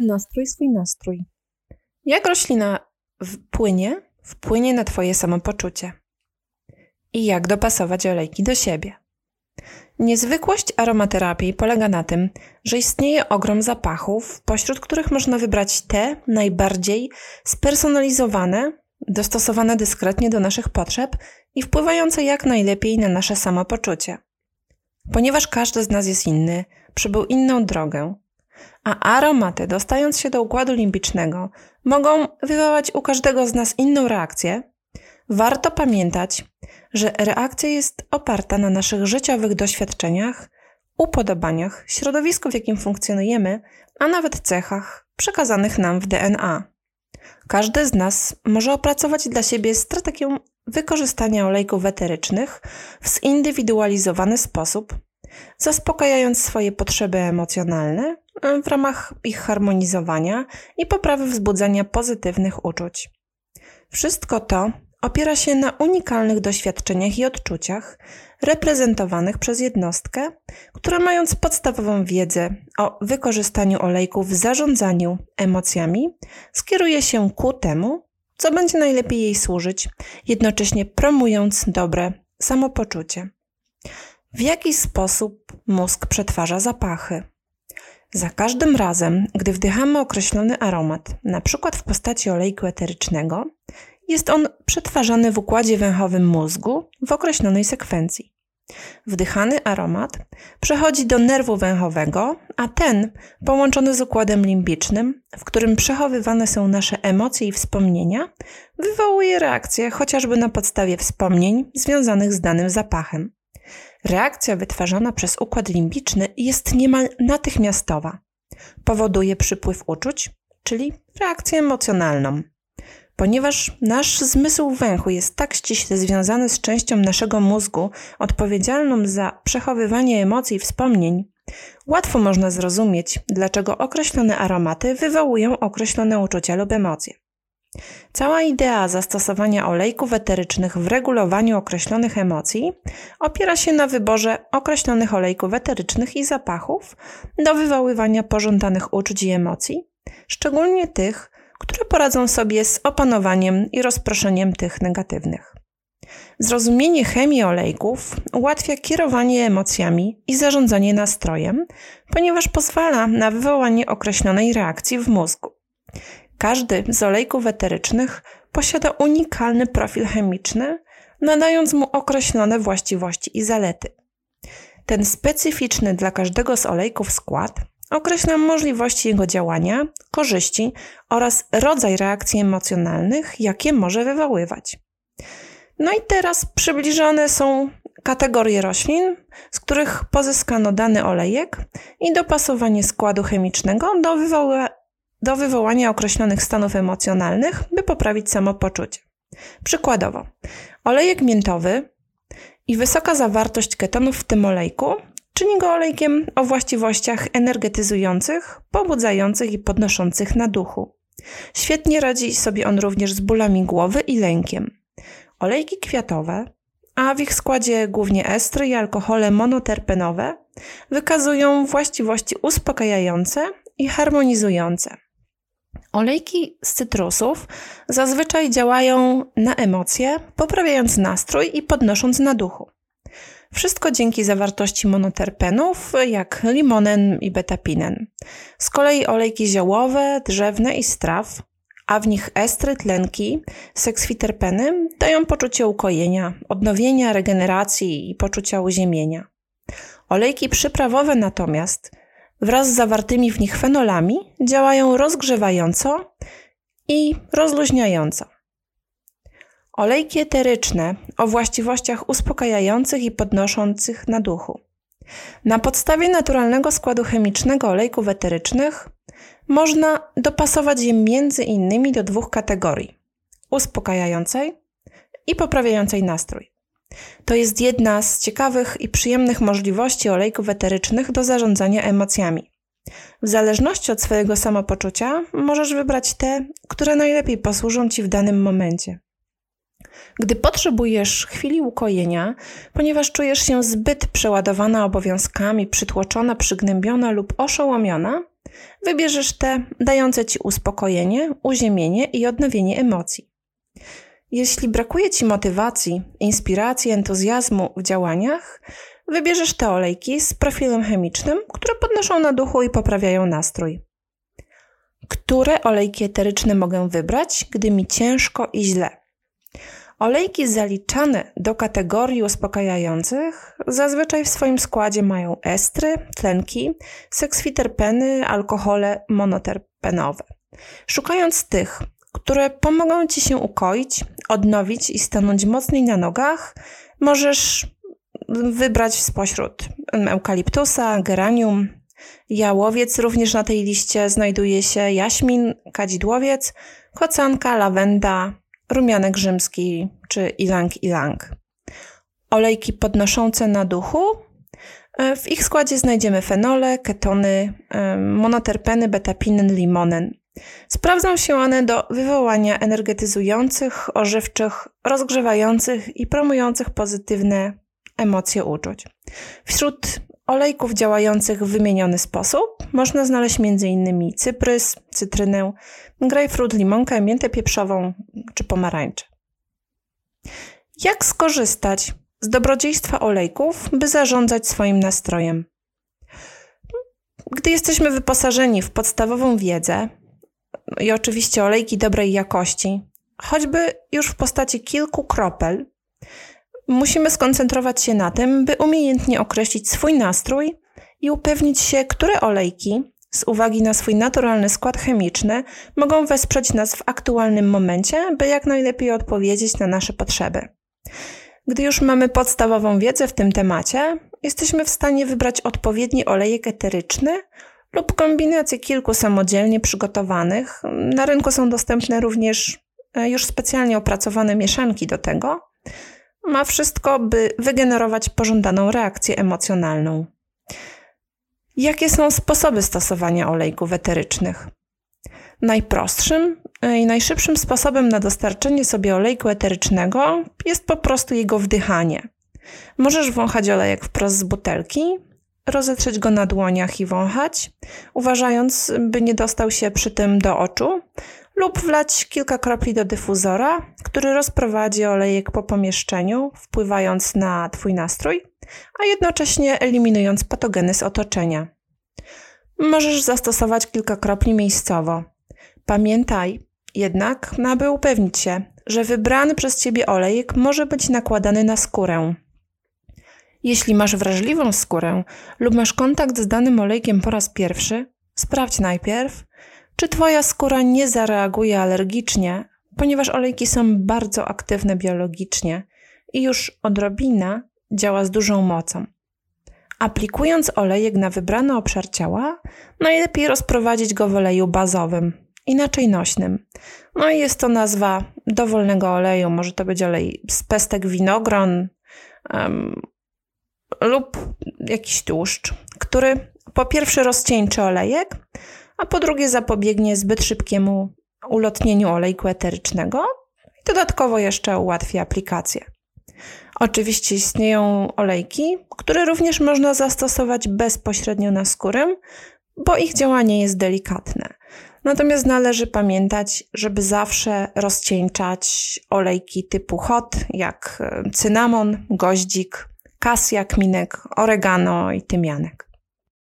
Nastrój swój nastrój. Jak roślina wpłynie, wpłynie na Twoje samopoczucie. I jak dopasować olejki do siebie. Niezwykłość aromaterapii polega na tym, że istnieje ogrom zapachów, pośród których można wybrać te najbardziej spersonalizowane, dostosowane dyskretnie do naszych potrzeb i wpływające jak najlepiej na nasze samopoczucie. Ponieważ każdy z nas jest inny, przybył inną drogę, a aromaty, dostając się do układu limbicznego, mogą wywołać u każdego z nas inną reakcję, warto pamiętać, że reakcja jest oparta na naszych życiowych doświadczeniach, upodobaniach, środowisku, w jakim funkcjonujemy, a nawet cechach przekazanych nam w DNA. Każdy z nas może opracować dla siebie strategię wykorzystania olejków eterycznych w zindywidualizowany sposób, zaspokajając swoje potrzeby emocjonalne w ramach ich harmonizowania i poprawy wzbudzania pozytywnych uczuć. Wszystko to opiera się na unikalnych doświadczeniach i odczuciach reprezentowanych przez jednostkę, która mając podstawową wiedzę o wykorzystaniu olejków w zarządzaniu emocjami, skieruje się ku temu, co będzie najlepiej jej służyć, jednocześnie promując dobre samopoczucie. W jaki sposób mózg przetwarza zapachy? Za każdym razem, gdy wdychamy określony aromat, przykład w postaci olejku eterycznego, jest on przetwarzany w układzie węchowym mózgu w określonej sekwencji. Wdychany aromat przechodzi do nerwu węchowego, a ten, połączony z układem limbicznym, w którym przechowywane są nasze emocje i wspomnienia, wywołuje reakcję chociażby na podstawie wspomnień związanych z danym zapachem. Reakcja wytwarzana przez układ limbiczny jest niemal natychmiastowa. Powoduje przypływ uczuć, czyli reakcję emocjonalną. Ponieważ nasz zmysł węchu jest tak ściśle związany z częścią naszego mózgu odpowiedzialną za przechowywanie emocji i wspomnień, łatwo można zrozumieć, dlaczego określone aromaty wywołują określone uczucia lub emocje. Cała idea zastosowania olejków eterycznych w regulowaniu określonych emocji opiera się na wyborze określonych olejków eterycznych i zapachów do wywoływania pożądanych uczuć i emocji, szczególnie tych, które poradzą sobie z opanowaniem i rozproszeniem tych negatywnych. Zrozumienie chemii olejków ułatwia kierowanie emocjami i zarządzanie nastrojem, ponieważ pozwala na wywołanie określonej reakcji w mózgu. Każdy z olejków eterycznych posiada unikalny profil chemiczny, nadając mu określone właściwości i zalety. Ten specyficzny dla każdego z olejków skład określa możliwości jego działania, korzyści oraz rodzaj reakcji emocjonalnych, jakie może wywoływać. No i teraz przybliżone są kategorie roślin, z których pozyskano dany olejek i dopasowanie składu chemicznego do, wywoła do wywołania określonych stanów emocjonalnych, by poprawić samopoczucie. Przykładowo, olejek miętowy i wysoka zawartość ketonów w tym olejku czyni go olejkiem o właściwościach energetyzujących, pobudzających i podnoszących na duchu. Świetnie radzi sobie on również z bólami głowy i lękiem. Olejki kwiatowe, a w ich składzie głównie estry i alkohole monoterpenowe, wykazują właściwości uspokajające i harmonizujące. Olejki z cytrusów zazwyczaj działają na emocje, poprawiając nastrój i podnosząc na duchu. Wszystko dzięki zawartości monoterpenów, jak limonen i betapinen. Z kolei olejki ziołowe, drzewne i straw, a w nich estry, tlenki, seksfiterpeny dają poczucie ukojenia, odnowienia, regeneracji i poczucia uziemienia. Olejki przyprawowe natomiast wraz z zawartymi w nich fenolami działają rozgrzewająco i rozluźniająco. Olejki eteryczne o właściwościach uspokajających i podnoszących na duchu. Na podstawie naturalnego składu chemicznego olejków eterycznych można dopasować je między innymi do dwóch kategorii: uspokajającej i poprawiającej nastrój. To jest jedna z ciekawych i przyjemnych możliwości olejków eterycznych do zarządzania emocjami. W zależności od swojego samopoczucia możesz wybrać te, które najlepiej posłużą Ci w danym momencie. Gdy potrzebujesz chwili ukojenia, ponieważ czujesz się zbyt przeładowana obowiązkami, przytłoczona, przygnębiona lub oszołomiona, wybierzesz te dające ci uspokojenie, uziemienie i odnowienie emocji. Jeśli brakuje ci motywacji, inspiracji, entuzjazmu w działaniach, wybierzesz te olejki z profilem chemicznym, które podnoszą na duchu i poprawiają nastrój. Które olejki eteryczne mogę wybrać, gdy mi ciężko i źle? Olejki zaliczane do kategorii uspokajających zazwyczaj w swoim składzie mają estry, tlenki, sekswiterpeny, alkohole monoterpenowe. Szukając tych, które pomogą Ci się ukoić, odnowić i stanąć mocniej na nogach, możesz wybrać spośród eukaliptusa, geranium, jałowiec. Również na tej liście znajduje się jaśmin, kadzidłowiec, kocanka, lawenda, rumianek rzymski czy ilang-ilang. Olejki podnoszące na duchu. E, w ich składzie znajdziemy fenole, ketony, e, monoterpeny, betapinen, limonen. Sprawdzą się one do wywołania energetyzujących, ożywczych, rozgrzewających i promujących pozytywne emocje uczuć. Wśród olejków działających w wymieniony sposób można znaleźć m.in. cyprys, cytrynę, grejpfrut, limonkę, miętę pieprzową czy pomarańcze. Jak skorzystać z dobrodziejstwa olejków, by zarządzać swoim nastrojem? Gdy jesteśmy wyposażeni w podstawową wiedzę i oczywiście olejki dobrej jakości, choćby już w postaci kilku kropel, musimy skoncentrować się na tym, by umiejętnie określić swój nastrój i upewnić się, które olejki, z uwagi na swój naturalny skład chemiczny, mogą wesprzeć nas w aktualnym momencie, by jak najlepiej odpowiedzieć na nasze potrzeby. Gdy już mamy podstawową wiedzę w tym temacie, jesteśmy w stanie wybrać odpowiedni olejek eteryczny lub kombinację kilku samodzielnie przygotowanych. Na rynku są dostępne również e, już specjalnie opracowane mieszanki do tego. Ma wszystko, by wygenerować pożądaną reakcję emocjonalną. Jakie są sposoby stosowania olejków eterycznych? Najprostszym i najszybszym sposobem na dostarczenie sobie olejku eterycznego jest po prostu jego wdychanie. Możesz wąchać olejek wprost z butelki, rozetrzeć go na dłoniach i wąchać, uważając, by nie dostał się przy tym do oczu, lub wlać kilka kropli do dyfuzora, który rozprowadzi olejek po pomieszczeniu, wpływając na Twój nastrój, a jednocześnie eliminując patogeny z otoczenia. Możesz zastosować kilka kropli miejscowo. Pamiętaj jednak, aby upewnić się, że wybrany przez Ciebie olejek może być nakładany na skórę. Jeśli masz wrażliwą skórę lub masz kontakt z danym olejkiem po raz pierwszy, sprawdź najpierw, czy Twoja skóra nie zareaguje alergicznie, ponieważ olejki są bardzo aktywne biologicznie i już odrobina działa z dużą mocą. Aplikując olejek na wybrany obszar ciała, najlepiej rozprowadzić go w oleju bazowym, inaczej nośnym. No i jest to nazwa dowolnego oleju, może to być olej z pestek winogron um, lub jakiś tłuszcz, który po pierwsze rozcieńczy olejek, a po drugie zapobiegnie zbyt szybkiemu ulotnieniu olejku eterycznego i dodatkowo jeszcze ułatwi aplikację. Oczywiście istnieją olejki, które również można zastosować bezpośrednio na skórę, bo ich działanie jest delikatne. Natomiast należy pamiętać, żeby zawsze rozcieńczać olejki typu hot, jak cynamon, goździk, kasja, kminek, oregano i tymianek.